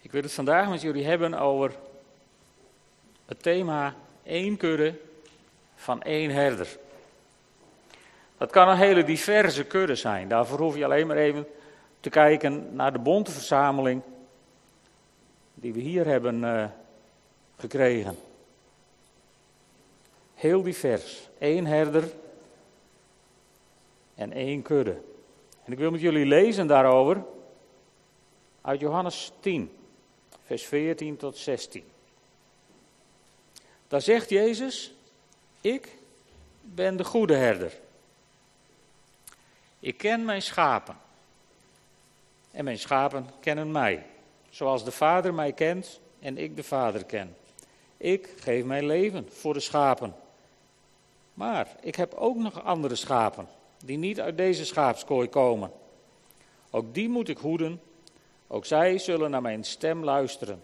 Ik wil het vandaag met jullie hebben over het thema één kudde van één herder. Dat kan een hele diverse kudde zijn. Daarvoor hoef je alleen maar even te kijken naar de bonte verzameling die we hier hebben uh, gekregen. Heel divers. Eén herder en één kudde. En ik wil met jullie lezen daarover uit Johannes 10, vers 14 tot 16. Daar zegt Jezus: Ik ben de goede herder. Ik ken mijn schapen. En mijn schapen kennen mij. Zoals de Vader mij kent en ik de Vader ken. Ik geef mijn leven voor de schapen. Maar ik heb ook nog andere schapen die niet uit deze schaapskooi komen. Ook die moet ik hoeden. Ook zij zullen naar mijn stem luisteren.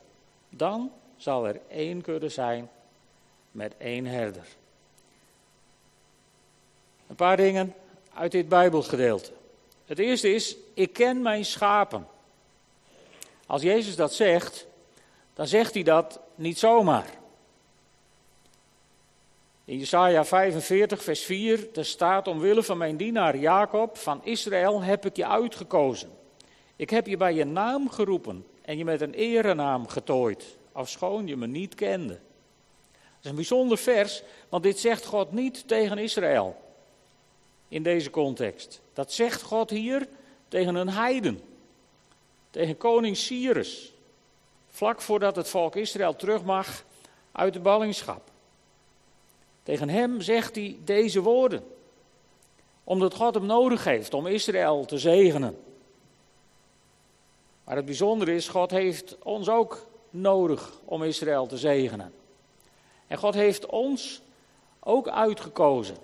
Dan zal er één kudde zijn met één herder. Een paar dingen uit dit Bijbelgedeelte. Het eerste is, ik ken mijn schapen. Als Jezus dat zegt, dan zegt hij dat niet zomaar. In Jesaja 45, vers 4, daar staat omwille van mijn dienaar Jacob van Israël heb ik je uitgekozen. Ik heb je bij je naam geroepen en je met een erenaam getooid, afschoon je me niet kende. Dat is een bijzonder vers, want dit zegt God niet tegen Israël in deze context. Dat zegt God hier tegen een heiden, tegen koning Cyrus, vlak voordat het volk Israël terug mag uit de ballingschap. Tegen hem zegt hij deze woorden, omdat God hem nodig heeft om Israël te zegenen. Maar het bijzondere is, God heeft ons ook nodig om Israël te zegenen. En God heeft ons ook uitgekozen,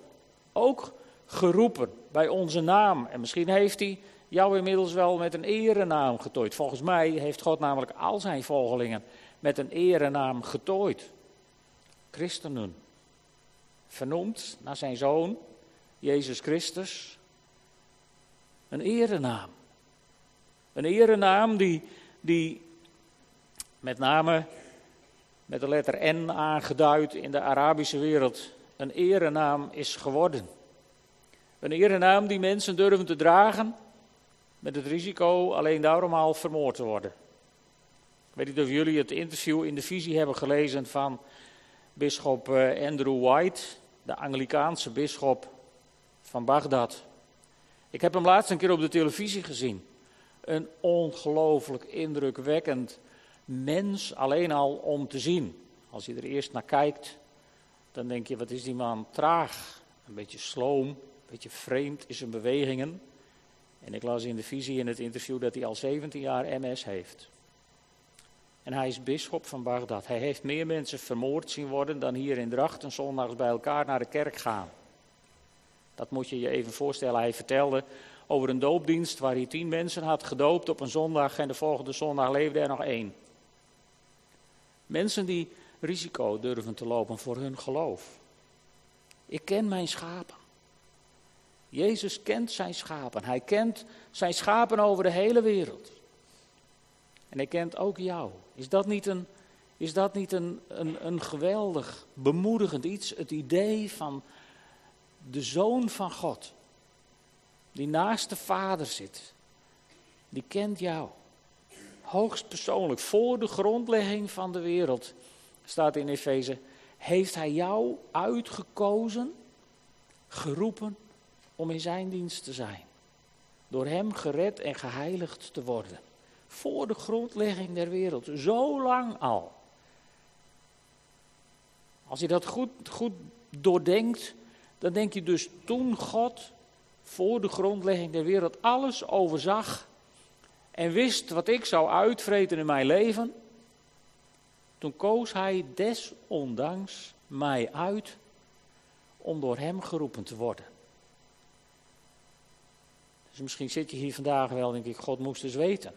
ook geroepen bij onze naam. En misschien heeft hij jou inmiddels wel met een erenaam getooid. Volgens mij heeft God namelijk al zijn volgelingen met een erenaam getooid. Christenen. Vernoemd naar zijn zoon, Jezus Christus. Een erenaam. Een erenaam die, die met name met de letter N aangeduid in de Arabische wereld een erenaam is geworden. Een erenaam die mensen durven te dragen met het risico alleen daarom al vermoord te worden. Ik weet niet of jullie het interview in de visie hebben gelezen van bisschop eh, Andrew White, de Anglikaanse bisschop van Bagdad. Ik heb hem laatst een keer op de televisie gezien. Een ongelooflijk indrukwekkend mens, alleen al om te zien. Als je er eerst naar kijkt, dan denk je, wat is die man traag, een beetje sloom, een beetje vreemd in zijn bewegingen. En ik las in de visie in het interview dat hij al 17 jaar MS heeft. En hij is bisschop van Bagdad. Hij heeft meer mensen vermoord zien worden dan hier in Drachten zondags bij elkaar naar de kerk gaan. Dat moet je je even voorstellen. Hij vertelde over een doopdienst waar hij tien mensen had gedoopt op een zondag en de volgende zondag leefde er nog één. Mensen die risico durven te lopen voor hun geloof. Ik ken mijn schapen. Jezus kent zijn schapen. Hij kent zijn schapen over de hele wereld. En hij kent ook jou. Is dat niet een, is dat niet een, een, een geweldig, bemoedigend iets? Het idee van de zoon van God, die naast de Vader zit, die kent jou. Hoogst persoonlijk, voor de grondlegging van de wereld, staat in Efeze, heeft hij jou uitgekozen, geroepen om in zijn dienst te zijn. Door hem gered en geheiligd te worden. Voor de grondlegging der wereld, zo lang al. Als je dat goed, goed doordenkt, dan denk je dus toen God voor de grondlegging der wereld alles overzag en wist wat ik zou uitvreten in mijn leven, toen koos hij desondanks mij uit om door hem geroepen te worden. Dus misschien zit je hier vandaag wel, denk ik, God moest eens weten.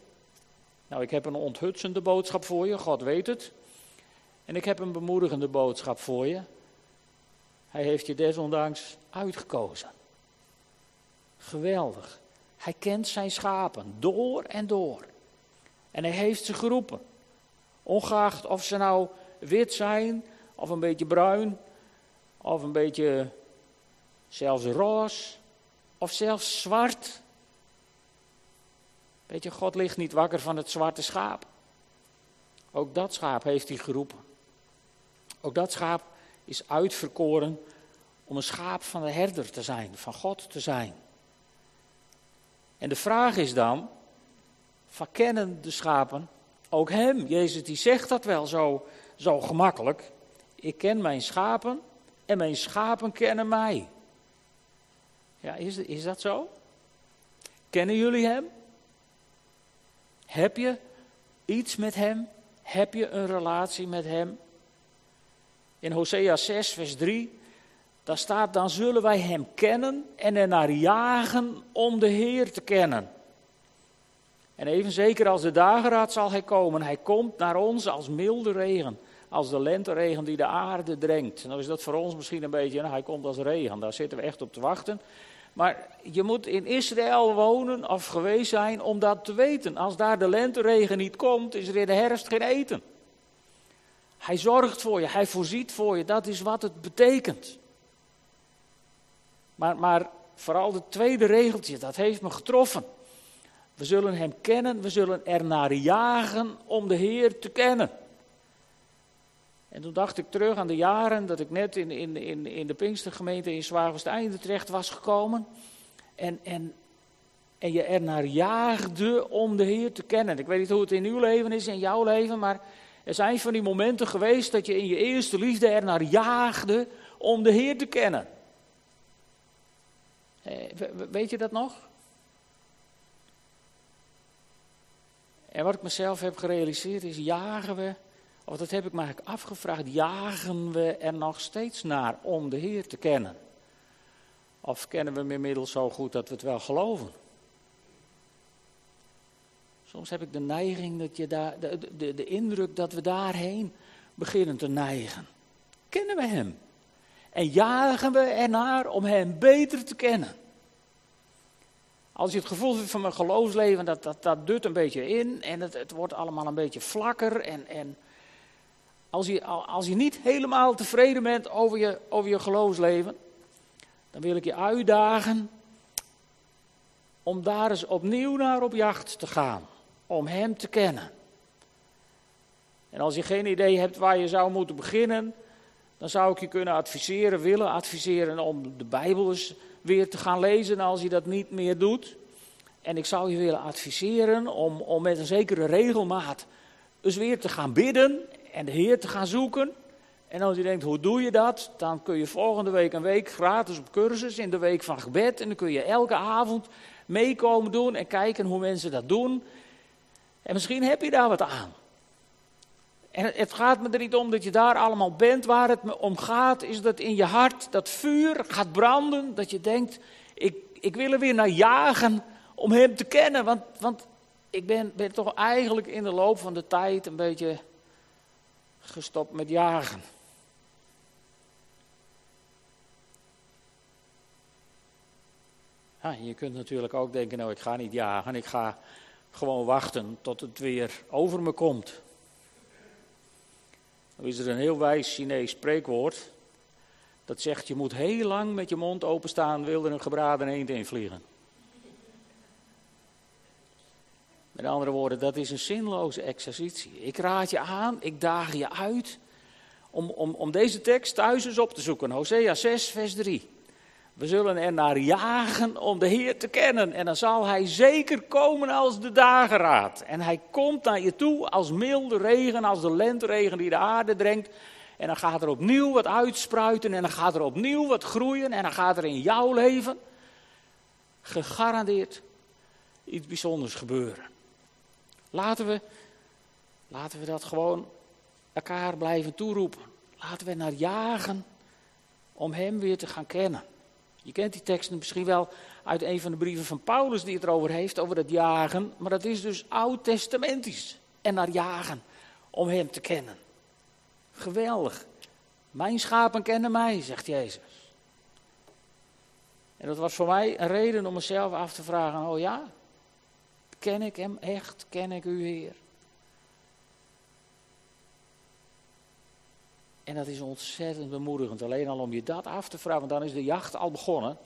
Nou, ik heb een onthutsende boodschap voor je, God weet het. En ik heb een bemoedigende boodschap voor je. Hij heeft je desondanks uitgekozen. Geweldig. Hij kent zijn schapen door en door. En hij heeft ze geroepen. Ongeacht of ze nou wit zijn, of een beetje bruin, of een beetje zelfs roze, of zelfs zwart. Weet je, God ligt niet wakker van het zwarte schaap. Ook dat schaap heeft hij geroepen. Ook dat schaap is uitverkoren om een schaap van de herder te zijn, van God te zijn. En de vraag is dan, verkennen de schapen ook hem? Jezus die zegt dat wel zo, zo gemakkelijk. Ik ken mijn schapen en mijn schapen kennen mij. Ja, is, is dat zo? Kennen jullie hem? Heb je iets met hem? Heb je een relatie met hem? In Hosea 6, vers 3, daar staat, dan zullen wij hem kennen en er naar jagen om de Heer te kennen. En even zeker als de dageraad zal hij komen. Hij komt naar ons als milde regen, als de lenteregen die de aarde drenkt. Nou is dat voor ons misschien een beetje, nou, hij komt als regen, daar zitten we echt op te wachten. Maar je moet in Israël wonen of geweest zijn om dat te weten. Als daar de lenteregen niet komt, is er in de herfst geen eten. Hij zorgt voor je, hij voorziet voor je, dat is wat het betekent. Maar, maar vooral het tweede regeltje, dat heeft me getroffen. We zullen hem kennen, we zullen er naar jagen om de Heer te kennen. En toen dacht ik terug aan de jaren dat ik net in, in, in, in de Pinkstergemeente in Zwaagwesteinde terecht was gekomen. En, en, en je er naar jaagde om de Heer te kennen. Ik weet niet hoe het in uw leven is, in jouw leven, maar er zijn van die momenten geweest dat je in je eerste liefde er naar jaagde om de Heer te kennen. Eh, weet je dat nog? En wat ik mezelf heb gerealiseerd is, jagen we of dat heb ik me eigenlijk afgevraagd. Jagen we er nog steeds naar om de Heer te kennen? Of kennen we hem inmiddels zo goed dat we het wel geloven? Soms heb ik de neiging dat je daar, de, de, de indruk dat we daarheen beginnen te neigen. Kennen we hem? En jagen we ernaar om hem beter te kennen? Als je het gevoel hebt van mijn geloofsleven, dat, dat, dat dut een beetje in en het, het wordt allemaal een beetje vlakker en, en als je, als je niet helemaal tevreden bent over je, over je geloofsleven, dan wil ik je uitdagen om daar eens opnieuw naar op jacht te gaan. Om Hem te kennen. En als je geen idee hebt waar je zou moeten beginnen, dan zou ik je kunnen adviseren, willen adviseren om de Bijbel eens weer te gaan lezen als je dat niet meer doet. En ik zou je willen adviseren om, om met een zekere regelmaat eens weer te gaan bidden en de Heer te gaan zoeken. En als je denkt, hoe doe je dat? Dan kun je volgende week een week gratis op cursus in de week van gebed. En dan kun je elke avond meekomen doen en kijken hoe mensen dat doen. En misschien heb je daar wat aan. En het gaat me er niet om dat je daar allemaal bent. Waar het me om gaat is dat in je hart dat vuur gaat branden. Dat je denkt, ik, ik wil er weer naar jagen om hem te kennen. Want, want ik ben, ben toch eigenlijk in de loop van de tijd een beetje gestopt met jagen. Ja, je kunt natuurlijk ook denken, nou ik ga niet jagen, ik ga gewoon wachten tot het weer over me komt. Dan is er een heel wijs Chinees spreekwoord. Dat zegt, je moet heel lang met je mond openstaan, wil er een gebraden eend invliegen. Met andere woorden, dat is een zinloze exercitie. Ik raad je aan, ik daag je uit om, om, om deze tekst thuis eens op te zoeken. Hosea 6, vers 3. We zullen er naar jagen om de Heer te kennen. En dan zal Hij zeker komen als de dageraad. En Hij komt naar je toe als milde regen, als de lenteregen die de aarde drenkt. En dan gaat er opnieuw wat uitspruiten en dan gaat er opnieuw wat groeien. En dan gaat er in jouw leven gegarandeerd iets bijzonders gebeuren. Laten we, laten we dat gewoon elkaar blijven toeroepen. Laten we naar jagen om Hem weer te gaan kennen. Je kent die teksten misschien wel uit een van de brieven van Paulus die het erover heeft, over het jagen. Maar dat is dus oud-testamentisch. En naar jagen om Hem te kennen. Geweldig. Mijn schapen kennen mij, zegt Jezus. En dat was voor mij een reden om mezelf af te vragen: oh ja, Ken ik hem echt? Ken ik u, Heer? En dat is ontzettend bemoedigend. Alleen al om je dat af te vragen, want dan is de jacht al begonnen.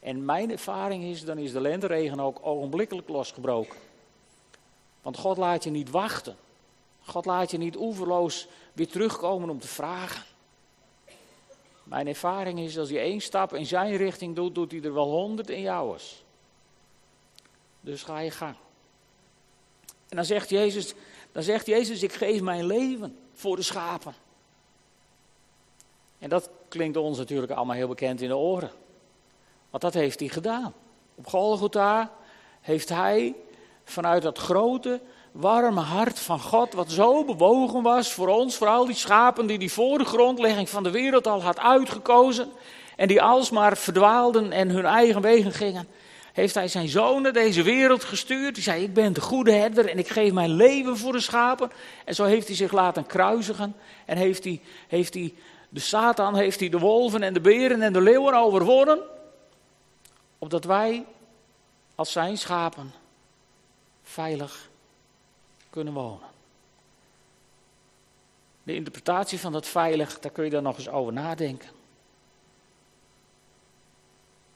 En mijn ervaring is, dan is de lenteregen ook ogenblikkelijk losgebroken. Want God laat je niet wachten. God laat je niet oeverloos weer terugkomen om te vragen. Mijn ervaring is, als hij één stap in zijn richting doet, doet hij er wel honderd in jouws. Dus ga je gang. En dan zegt Jezus, dan zegt Jezus, ik geef mijn leven voor de schapen. En dat klinkt ons natuurlijk allemaal heel bekend in de oren. Want dat heeft hij gedaan. Op Golgotha heeft hij vanuit dat grote, warme hart van God, wat zo bewogen was voor ons, voor al die schapen die hij voor de grondlegging van de wereld al had uitgekozen en die alsmaar verdwaalden en hun eigen wegen gingen, heeft hij zijn zonen deze wereld gestuurd. Die zei, ik ben de goede herder en ik geef mijn leven voor de schapen. En zo heeft hij zich laten kruisigen en heeft hij, heeft hij de Satan, heeft hij de wolven en de beren en de leeuwen overwonnen. Opdat wij als zijn schapen veilig kunnen wonen. De interpretatie van dat veilig, daar kun je dan nog eens over nadenken.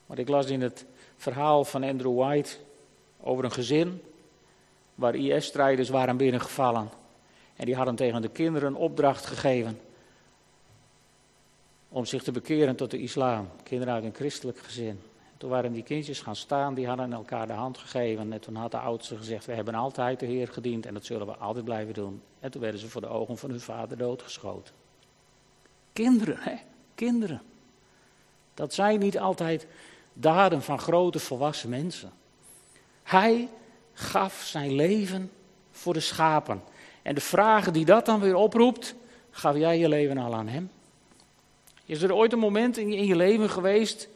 Maar ik las in het verhaal van Andrew White over een gezin waar IS-strijders waren binnengevallen. En die hadden tegen de kinderen een opdracht gegeven om zich te bekeren tot de islam. Kinderen uit een christelijk gezin. Toen waren die kindjes gaan staan, die hadden elkaar de hand gegeven. En toen had de oudste gezegd, we hebben altijd de Heer gediend en dat zullen we altijd blijven doen. En toen werden ze voor de ogen van hun vader doodgeschoten. Kinderen, hè? Kinderen. Dat zijn niet altijd daden van grote volwassen mensen. Hij gaf zijn leven voor de schapen. En de vragen die dat dan weer oproept, gaf jij je leven al aan hem? Is er ooit een moment in je leven geweest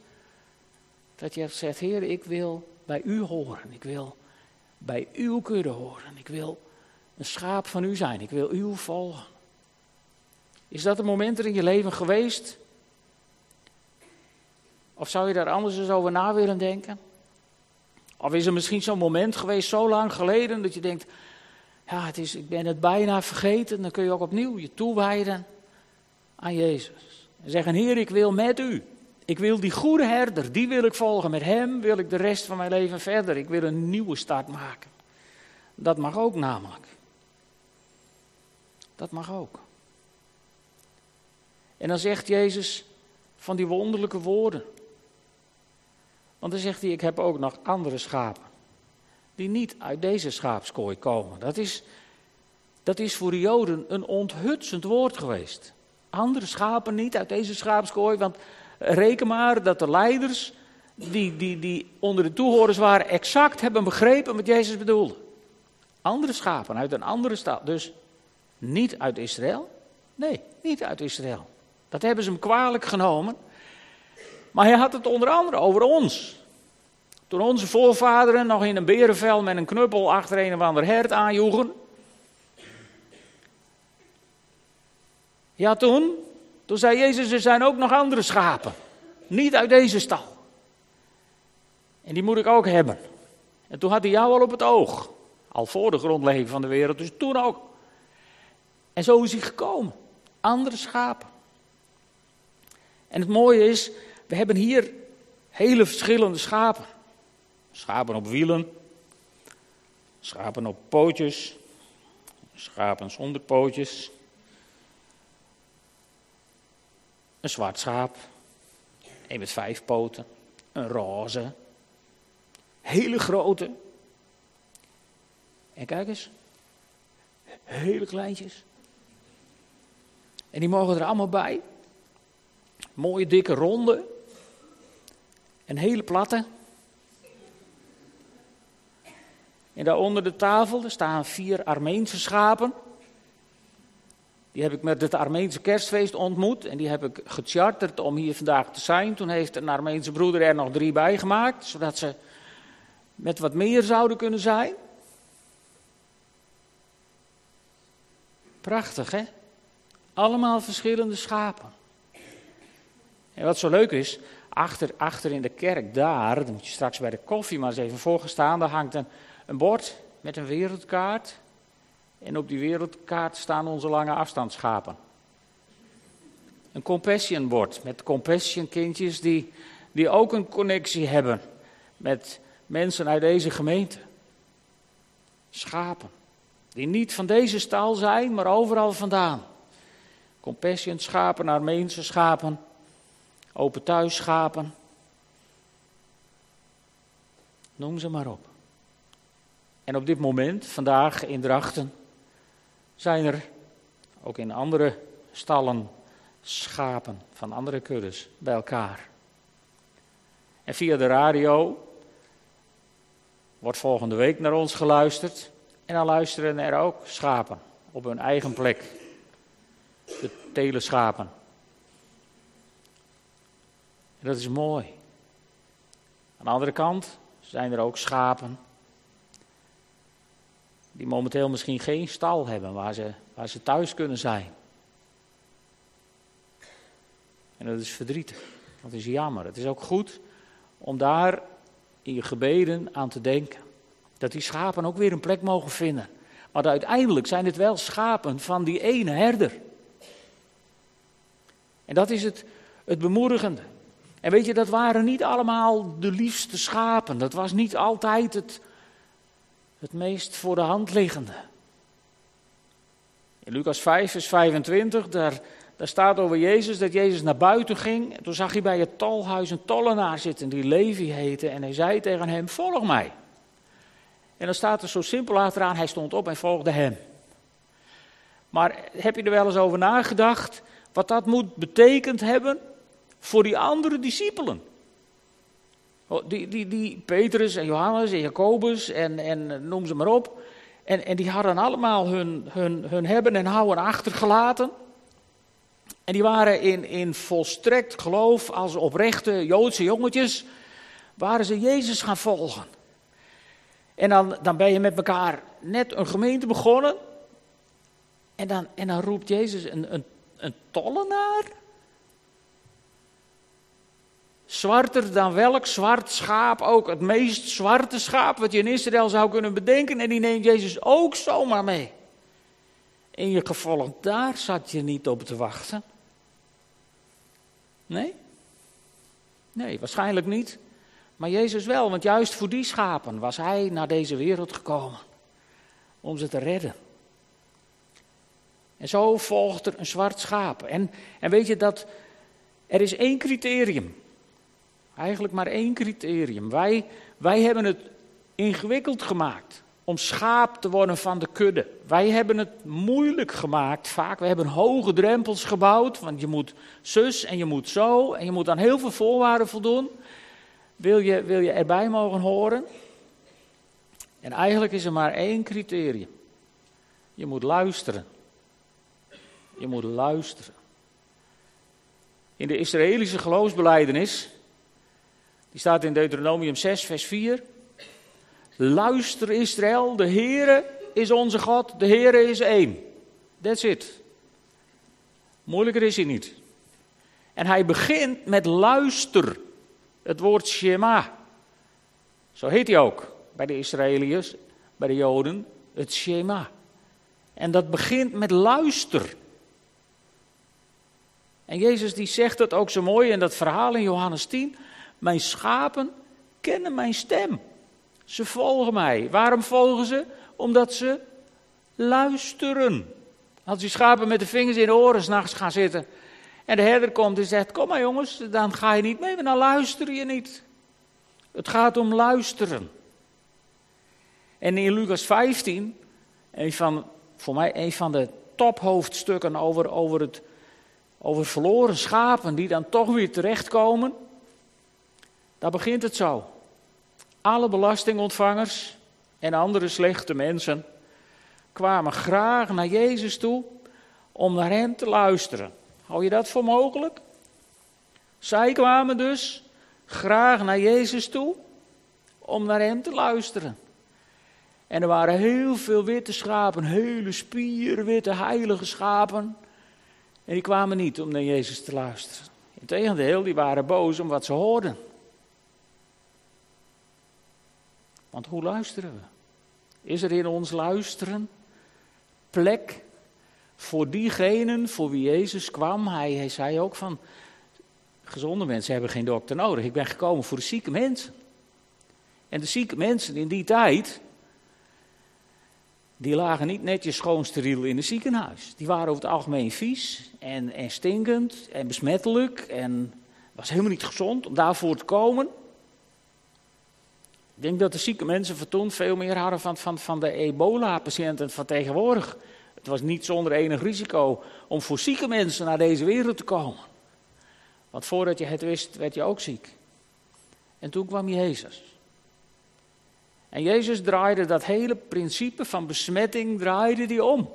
dat je hebt gezegd, Heer, ik wil bij u horen. Ik wil bij uw kudde horen. Ik wil een schaap van u zijn. Ik wil u volgen. Is dat een moment er in je leven geweest? Of zou je daar anders eens over na willen denken? Of is er misschien zo'n moment geweest, zo lang geleden, dat je denkt, ja, het is, ik ben het bijna vergeten. Dan kun je ook opnieuw je toewijden aan Jezus. En zeggen, Heer, ik wil met u. Ik wil die goede herder, die wil ik volgen. Met hem wil ik de rest van mijn leven verder. Ik wil een nieuwe start maken. Dat mag ook namelijk. Dat mag ook. En dan zegt Jezus van die wonderlijke woorden. Want dan zegt hij, ik heb ook nog andere schapen. Die niet uit deze schaapskooi komen. Dat is, dat is voor de Joden een onthutsend woord geweest. Andere schapen niet uit deze schaapskooi, want Reken maar dat de leiders die, die, die onder de toehoorders waren exact hebben begrepen wat Jezus bedoelde. Andere schapen uit een andere stad. Dus niet uit Israël. Nee, niet uit Israël. Dat hebben ze hem kwalijk genomen. Maar hij had het onder andere over ons. Toen onze voorvaderen nog in een berenvel met een knuppel achter een of ander hert aanjoegen. Ja, toen toen zei Jezus, er zijn ook nog andere schapen. Niet uit deze stal. En die moet ik ook hebben. En toen had hij jou al op het oog. Al voor de grondlegging van de wereld, dus toen ook. En zo is hij gekomen. Andere schapen. En het mooie is, we hebben hier hele verschillende schapen. Schapen op wielen, schapen op pootjes, schapen zonder pootjes, Een zwart schaap. Een met vijf poten. Een roze. Hele grote. En kijk eens. Hele kleintjes. En die mogen er allemaal bij. Mooie dikke ronde. En hele platte. En daar onder de tafel staan vier Armeense schapen. Die heb ik met het Armeense kerstfeest ontmoet en die heb ik gecharterd om hier vandaag te zijn. Toen heeft een Armeense broeder er nog drie bij gemaakt, zodat ze met wat meer zouden kunnen zijn. Prachtig, hè? Allemaal verschillende schapen. En wat zo leuk is, achter, achter in de kerk daar, dan moet je straks bij de koffie maar eens even voorgestaan, daar hangt een, een bord met een wereldkaart. En op die wereldkaart staan onze lange afstandsschapen. een compassion wordt. Met compassion kindjes die, die ook een connectie hebben met mensen uit deze gemeente. Schapen. Die niet van deze stal zijn, maar overal vandaan. Compassion schapen, naar mensen schapen. Open thuis schapen. Noem ze maar op. En op dit moment, vandaag in Drachten, zijn er ook in andere stallen schapen van andere kuddes bij elkaar. En via de radio wordt volgende week naar ons geluisterd. En dan luisteren er ook schapen op hun eigen plek. De teleschapen. En dat is mooi. Aan de andere kant zijn er ook schapen die momenteel misschien geen stal hebben waar ze, waar ze thuis kunnen zijn. En dat is verdrietig. Dat is jammer. Het is ook goed om daar in je gebeden aan te denken. Dat die schapen ook weer een plek mogen vinden. Maar uiteindelijk zijn het wel schapen van die ene herder. En dat is het, het bemoedigende. En weet je, dat waren niet allemaal de liefste schapen. Dat was niet altijd het, het meest voor de hand liggende. In Lucas 5, vers 25, daar, daar staat over Jezus dat Jezus naar buiten ging. En toen zag hij bij het tolhuis een tollenaar zitten die Levi heette. En hij zei tegen hem, volg mij. En dan staat er zo simpel achteraan, hij stond op en volgde hem. Maar heb je er wel eens over nagedacht wat dat moet betekend hebben voor die andere discipelen? Oh, die, die, die Petrus en Johannes en Jacobus en, en noem ze maar op. En, en die hadden allemaal hun, hun, hun hebben en houden achtergelaten. En die waren in, in volstrekt geloof als oprechte Joodse jongetjes, waren ze Jezus gaan volgen. En dan, dan ben je met elkaar net een gemeente begonnen. En dan, en dan roept Jezus een, een, een tollenaar. Zwarter dan welk zwart schaap ook. Het meest zwarte schaap wat je in Israël zou kunnen bedenken. En die neemt Jezus ook zomaar mee. In je gevolg, daar zat je niet op te wachten. Nee? Nee, waarschijnlijk niet. Maar Jezus wel, want juist voor die schapen was hij naar deze wereld gekomen. Om ze te redden. En zo volgt er een zwart schaap. En, en weet je dat er is één criterium. Eigenlijk maar één criterium. Wij, wij hebben het ingewikkeld gemaakt om schaap te worden van de kudde. Wij hebben het moeilijk gemaakt vaak. We hebben hoge drempels gebouwd, want je moet zus en je moet zo en je moet aan heel veel voorwaarden voldoen. Wil je, wil je erbij mogen horen? En eigenlijk is er maar één criterium. Je moet luisteren. Je moet luisteren. In de Israëlische geloofsbeleidenis, die staat in Deuteronomium 6, vers 4. Luister Israël, de Heere is onze God, de Heere is één. That's it. Moeilijker is hij niet. En hij begint met luister. Het woord Shema. Zo heet hij ook bij de Israëliërs, bij de Joden, het Shema. En dat begint met luister. En Jezus die zegt dat ook zo mooi in dat verhaal in Johannes 10. Mijn schapen kennen mijn stem. Ze volgen mij. Waarom volgen ze? Omdat ze luisteren. Als die schapen met de vingers in de oren s'nachts gaan zitten. En de herder komt en zegt: Kom maar jongens, dan ga je niet mee, maar dan luister je niet. Het gaat om luisteren. En in Lucas 15, een van, voor mij een van de tophoofdstukken over, over, het, over verloren schapen die dan toch weer terechtkomen. Daar begint het zo. Alle belastingontvangers en andere slechte mensen kwamen graag naar Jezus toe om naar hem te luisteren. Hou je dat voor mogelijk? Zij kwamen dus graag naar Jezus toe om naar hem te luisteren. En er waren heel veel witte schapen, hele spierwitte heilige schapen. En die kwamen niet om naar Jezus te luisteren. Integendeel, die waren boos om wat ze hoorden. Want hoe luisteren we? Is er in ons luisteren plek voor diegenen voor wie Jezus kwam. Hij, zei ook van, gezonde mensen hebben geen dokter nodig. Ik ben gekomen voor de zieke mensen. En de zieke mensen in die tijd, die lagen niet netjes schoon steriel in het ziekenhuis. Die waren over het algemeen vies en, en stinkend en besmettelijk. En was helemaal niet gezond om daarvoor te komen. Ik denk dat de zieke mensen van toen veel meer hadden van, van, van de ebola-patiënten van tegenwoordig. Het was niet zonder enig risico om voor zieke mensen naar deze wereld te komen. Want voordat je het wist, werd je ook ziek. En toen kwam Jezus. En Jezus draaide dat hele principe van besmetting draaide die om.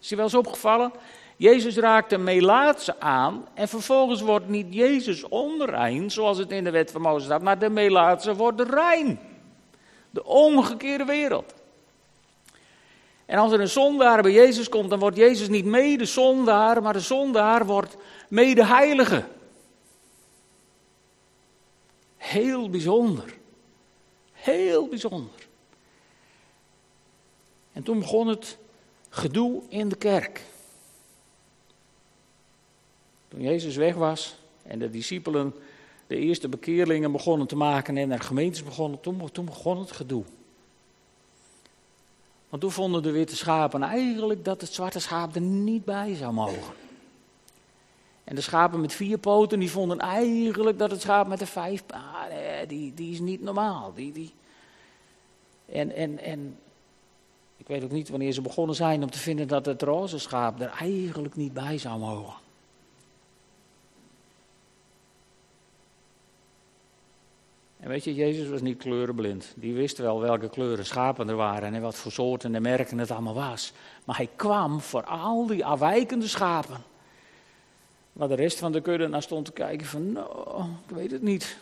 Is je wel eens opgevallen? Jezus raakt een melaatse aan en vervolgens wordt niet Jezus onrein, zoals het in de wet van Mozes staat, maar de melaatse wordt rein. De omgekeerde wereld. En als er een zondaar bij Jezus komt, dan wordt Jezus niet mede zondaar, maar de zondaar wordt mede heilige. Heel bijzonder. Heel bijzonder. En toen begon het gedoe in de kerk. Toen Jezus weg was en de discipelen de eerste bekeerlingen begonnen te maken en er gemeentes begonnen, toen, toen begon het gedoe. Want toen vonden de witte schapen eigenlijk dat het zwarte schaap er niet bij zou mogen. En de schapen met vier poten, die vonden eigenlijk dat het schaap met de vijf, die, die is niet normaal. Die, die. En, en, en ik weet ook niet wanneer ze begonnen zijn om te vinden dat het roze schaap er eigenlijk niet bij zou mogen. En weet je, Jezus was niet kleurenblind. Die wist wel welke kleuren schapen er waren en wat voor soorten en merken het allemaal was. Maar hij kwam voor al die afwijkende schapen. Waar de rest van de kudde naar stond te kijken van, nou, ik weet het niet.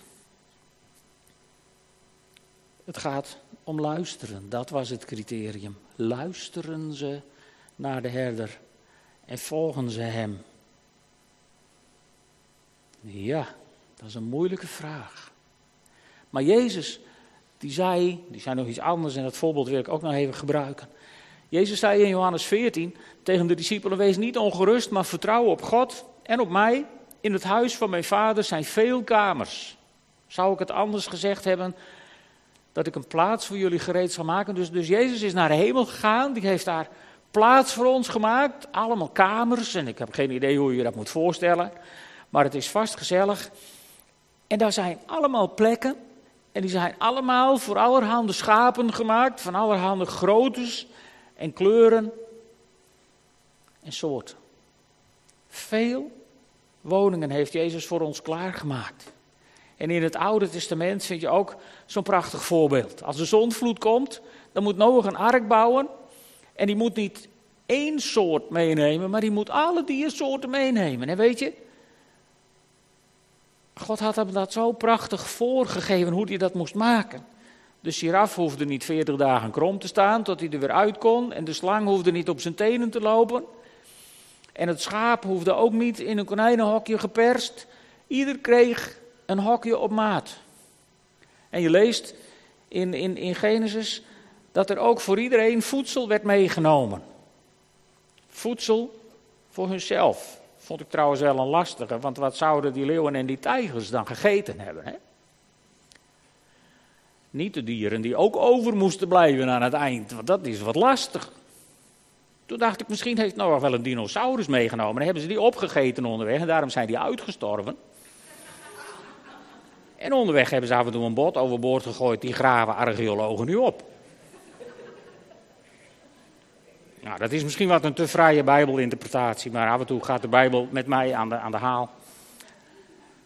Het gaat om luisteren, dat was het criterium. Luisteren ze naar de herder en volgen ze hem? Ja, dat is een moeilijke vraag. Maar Jezus, die zei, die zei nog iets anders en dat voorbeeld wil ik ook nog even gebruiken. Jezus zei in Johannes 14 tegen de discipelen: Wees niet ongerust, maar vertrouw op God en op mij. In het huis van mijn vader zijn veel kamers. Zou ik het anders gezegd hebben? Dat ik een plaats voor jullie gereed zal maken. Dus, dus Jezus is naar de hemel gegaan. Die heeft daar plaats voor ons gemaakt. Allemaal kamers. En ik heb geen idee hoe je dat moet voorstellen. Maar het is vast gezellig. En daar zijn allemaal plekken en die zijn allemaal voor allerhande schapen gemaakt, van allerhande groottes en kleuren en soorten. Veel woningen heeft Jezus voor ons klaargemaakt. En in het Oude Testament vind je ook zo'n prachtig voorbeeld. Als de zondvloed komt, dan moet Noach een ark bouwen. En die moet niet één soort meenemen, maar die moet alle diersoorten meenemen. En weet je, God had hem dat zo prachtig voorgegeven hoe hij dat moest maken. De giraf hoefde niet 40 dagen krom te staan tot hij er weer uit kon. En de slang hoefde niet op zijn tenen te lopen. En het schaap hoefde ook niet in een konijnenhokje geperst. Ieder kreeg een hokje op maat. En je leest in, in, in Genesis dat er ook voor iedereen voedsel werd meegenomen. Voedsel voor hunzelf. Vond ik trouwens wel een lastige, want wat zouden die leeuwen en die tijgers dan gegeten hebben? Hè? Niet de dieren die ook over moesten blijven aan het eind, want dat is wat lastig. Toen dacht ik, misschien heeft Noach wel een dinosaurus meegenomen. Dan hebben ze die opgegeten onderweg en daarom zijn die uitgestorven. En onderweg hebben ze af en toe een bot overboord gegooid, die graven archeologen nu op. Nou, dat is misschien wat een te vrije Bijbelinterpretatie, maar af en toe gaat de Bijbel met mij aan de, aan de haal.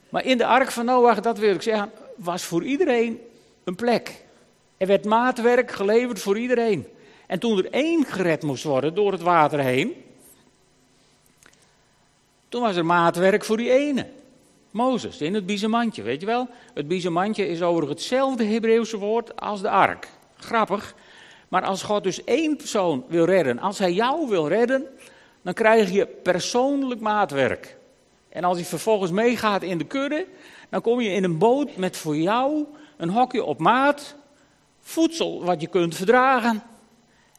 Maar in de ark van Noach, dat wil ik zeggen, was voor iedereen een plek. Er werd maatwerk geleverd voor iedereen. En toen er één gered moest worden door het water heen, toen was er maatwerk voor die ene. Mozes, in het biezenmandje, weet je wel? Het biezenmandje is over hetzelfde Hebreeuwse woord als de ark. Grappig, maar als God dus één persoon wil redden, als hij jou wil redden, dan krijg je persoonlijk maatwerk. En als hij vervolgens meegaat in de kudde, dan kom je in een boot met voor jou een hokje op maat, voedsel wat je kunt verdragen.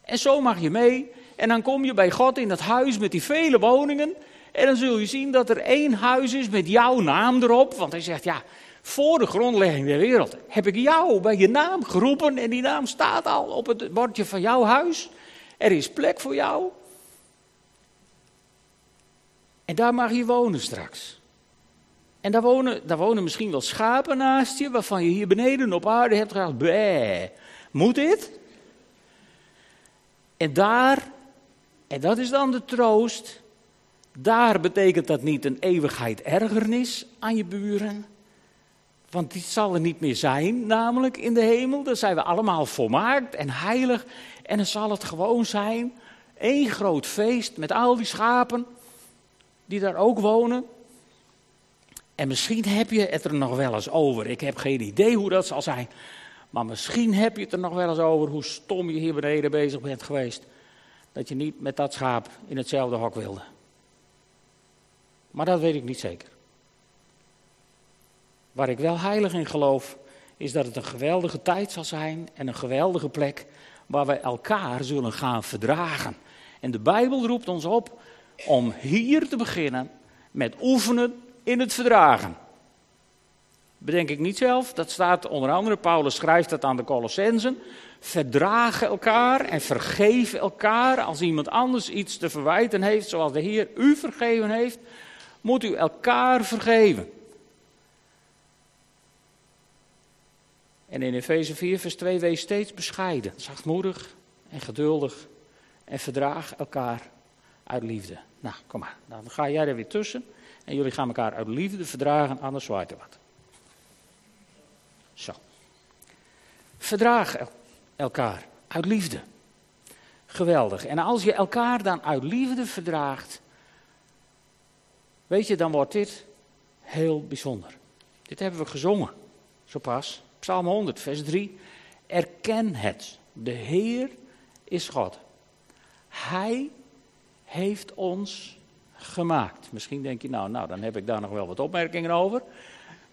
En zo mag je mee En dan kom je bij God in dat huis met die vele woningen. En dan zul je zien dat er één huis is met jouw naam erop. Want hij zegt, ja, voor de grondlegging der wereld heb ik jou bij je naam geroepen. En die naam staat al op het bordje van jouw huis. Er is plek voor jou. En daar mag je wonen straks. En daar wonen, daar wonen misschien wel schapen naast je, waarvan je hier beneden op aarde hebt gedacht, bleh, moet dit? En daar, en dat is dan de troost, daar betekent dat niet een eeuwigheid ergernis aan je buren. Want die zal er niet meer zijn, namelijk in de hemel. Dan zijn we allemaal volmaakt en heilig. En dan zal het gewoon zijn, één groot feest met al die schapen die daar ook wonen. En misschien heb je het er nog wel eens over. Ik heb geen idee hoe dat zal zijn. Maar misschien heb je het er nog wel eens over hoe stom je hier beneden bezig bent geweest. Dat je niet met dat schaap in hetzelfde hok wilde. Maar dat weet ik niet zeker. Waar ik wel heilig in geloof, is dat het een geweldige tijd zal zijn en een geweldige plek waar wij elkaar zullen gaan verdragen. En de Bijbel roept ons op om hier te beginnen met oefenen in het verdragen. Bedenk ik niet zelf, dat staat onder andere, Paulus schrijft dat aan de Colossensen. Verdragen elkaar en vergeef elkaar als iemand anders iets te verwijten heeft, zoals de Heer u vergeven heeft, moet u elkaar vergeven. En in Efeze 4, vers 2, wees steeds bescheiden, zachtmoedig en geduldig en verdraag elkaar uit liefde. Nou, kom maar, dan ga jij er weer tussen en jullie gaan elkaar uit liefde verdragen, anders zwaait er wat. Zo. Verdraag elkaar uit liefde. Geweldig. En als je elkaar dan uit liefde verdraagt, weet je, dan wordt dit heel bijzonder. Dit hebben we gezongen, zo pas. Psalm 100, vers 3. Erken het. De Heer is God. Hij heeft ons gemaakt. Misschien denk je, nou, nou, dan heb ik daar nog wel wat opmerkingen over.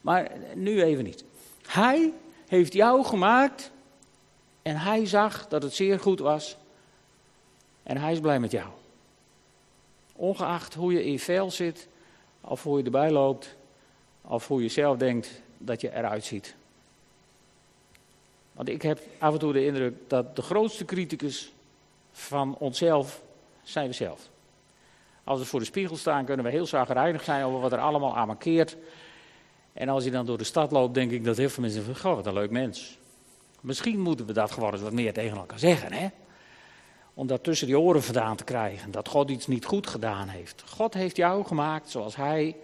Maar nu even niet. Hij heeft jou gemaakt en hij zag dat het zeer goed was. En hij is blij met jou. Ongeacht hoe je in vel zit, of hoe je erbij loopt, of hoe je zelf denkt dat je eruit ziet. Want ik heb af en toe de indruk dat de grootste criticus van onszelf zijn we zelf. Als we voor de spiegel staan, kunnen we heel zagrijnig zijn over wat er allemaal aan markeert. En als je dan door de stad loopt, denk ik dat heel veel mensen zeggen: Goh, wat een leuk mens. Misschien moeten we dat gewoon eens wat meer tegen elkaar zeggen, hè? Om dat tussen die oren vandaan te krijgen, dat God iets niet goed gedaan heeft. God heeft jou gemaakt zoals Hij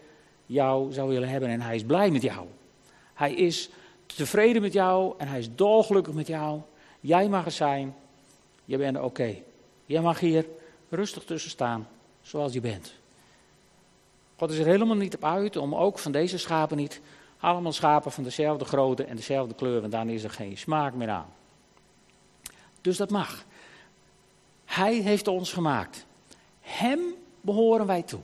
jou zou willen hebben en Hij is blij met jou. Hij is tevreden met jou en Hij is dolgelukkig met jou. Jij mag er zijn, je bent oké. Jij mag hier rustig tussen staan, zoals je bent. God is er helemaal niet op uit om ook van deze schapen niet allemaal schapen van dezelfde grootte en dezelfde kleur, want dan is er geen smaak meer aan. Dus dat mag. Hij heeft ons gemaakt. Hem behoren wij toe.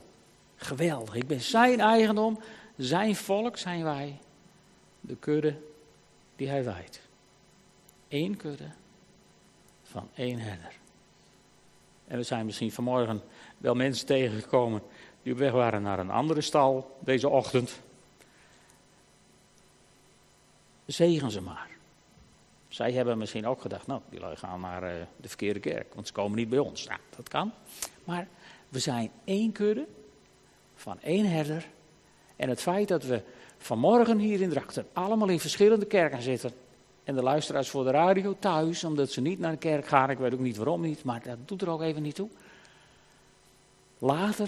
Geweldig. Ik ben zijn eigendom, zijn volk zijn wij. De kudde die hij wijdt. Eén kudde van één herder. En we zijn misschien vanmorgen wel mensen tegengekomen die op weg waren naar een andere stal deze ochtend. Zegen ze maar. Zij hebben misschien ook gedacht, nou, die lui gaan naar uh, de verkeerde kerk, want ze komen niet bij ons. Nou, dat kan. Maar we zijn één kudde van één herder. En het feit dat we vanmorgen hier in Drachten allemaal in verschillende kerken zitten. En de luisteraars voor de radio thuis, omdat ze niet naar de kerk gaan. Ik weet ook niet waarom niet, maar dat doet er ook even niet toe. Later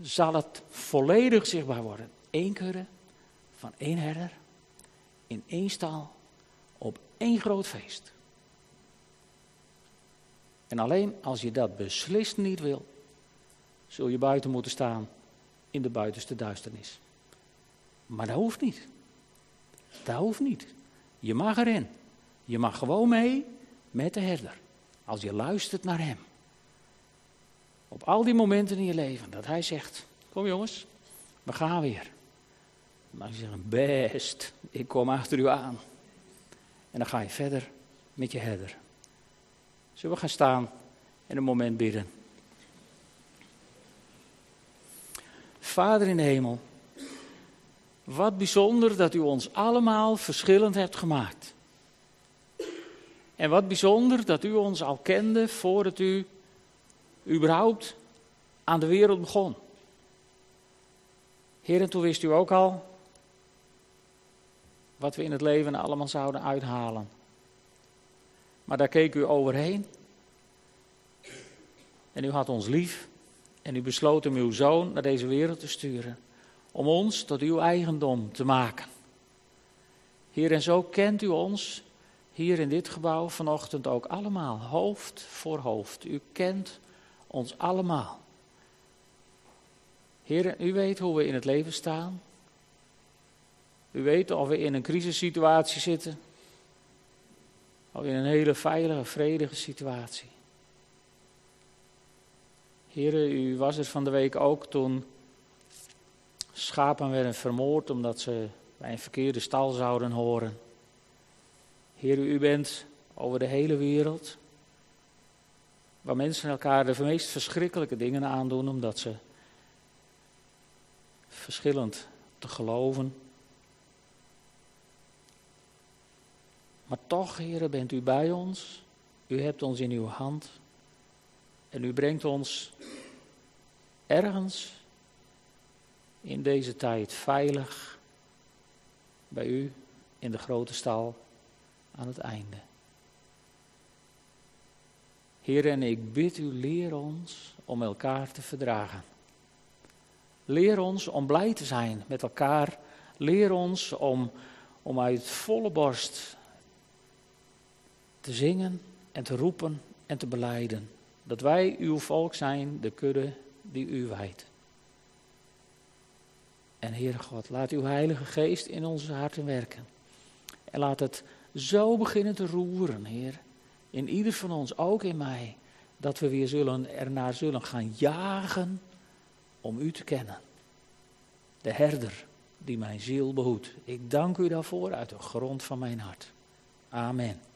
zal het volledig zichtbaar worden. Eén kudde van één herder in één stal op één groot feest. En alleen als je dat beslist niet wil, zul je buiten moeten staan in de buitenste duisternis. Maar dat hoeft niet. Dat hoeft niet. Je mag erin. Je mag gewoon mee met de herder. Als je luistert naar hem. Op al die momenten in je leven dat hij zegt: Kom jongens, we gaan weer. Mag je zeggen: Best, ik kom achter u aan. En dan ga je verder met je herder. Zullen we gaan staan en een moment bidden. Vader in de hemel, wat bijzonder dat u ons allemaal verschillend hebt gemaakt. En wat bijzonder dat u ons al kende voordat u überhaupt aan de wereld begon. Heer, en toen wist u ook al wat we in het leven allemaal zouden uithalen. Maar daar keek u overheen. En u had ons lief. En u besloot om uw zoon naar deze wereld te sturen. Om ons tot uw eigendom te maken. Heer, en zo kent u ons hier in dit gebouw vanochtend ook allemaal, hoofd voor hoofd. U kent ons allemaal. Heer, u weet hoe we in het leven staan. U weet of we in een crisissituatie zitten. Of in een hele veilige, vredige situatie. Heer, u was er van de week ook toen schapen werden vermoord omdat ze bij een verkeerde stal zouden horen. Heer, u bent over de hele wereld, waar mensen elkaar de meest verschrikkelijke dingen aandoen omdat ze verschillend te geloven. Maar toch, heren, bent u bij ons. U hebt ons in uw hand. En u brengt ons ergens in deze tijd veilig bij u in de grote stal aan het einde. Heer, en ik bid u, leer ons om elkaar te verdragen. Leer ons om blij te zijn met elkaar. Leer ons om, om uit volle borst te zingen en te roepen en te beleiden. Dat wij uw volk zijn, de kudde die u wijdt. En Heere God, laat uw Heilige Geest in onze harten werken. En laat het zo beginnen te roeren, Heer. In ieder van ons, ook in mij. Dat we weer zullen, ernaar zullen gaan jagen om u te kennen. De herder die mijn ziel behoedt. Ik dank u daarvoor uit de grond van mijn hart. Amen.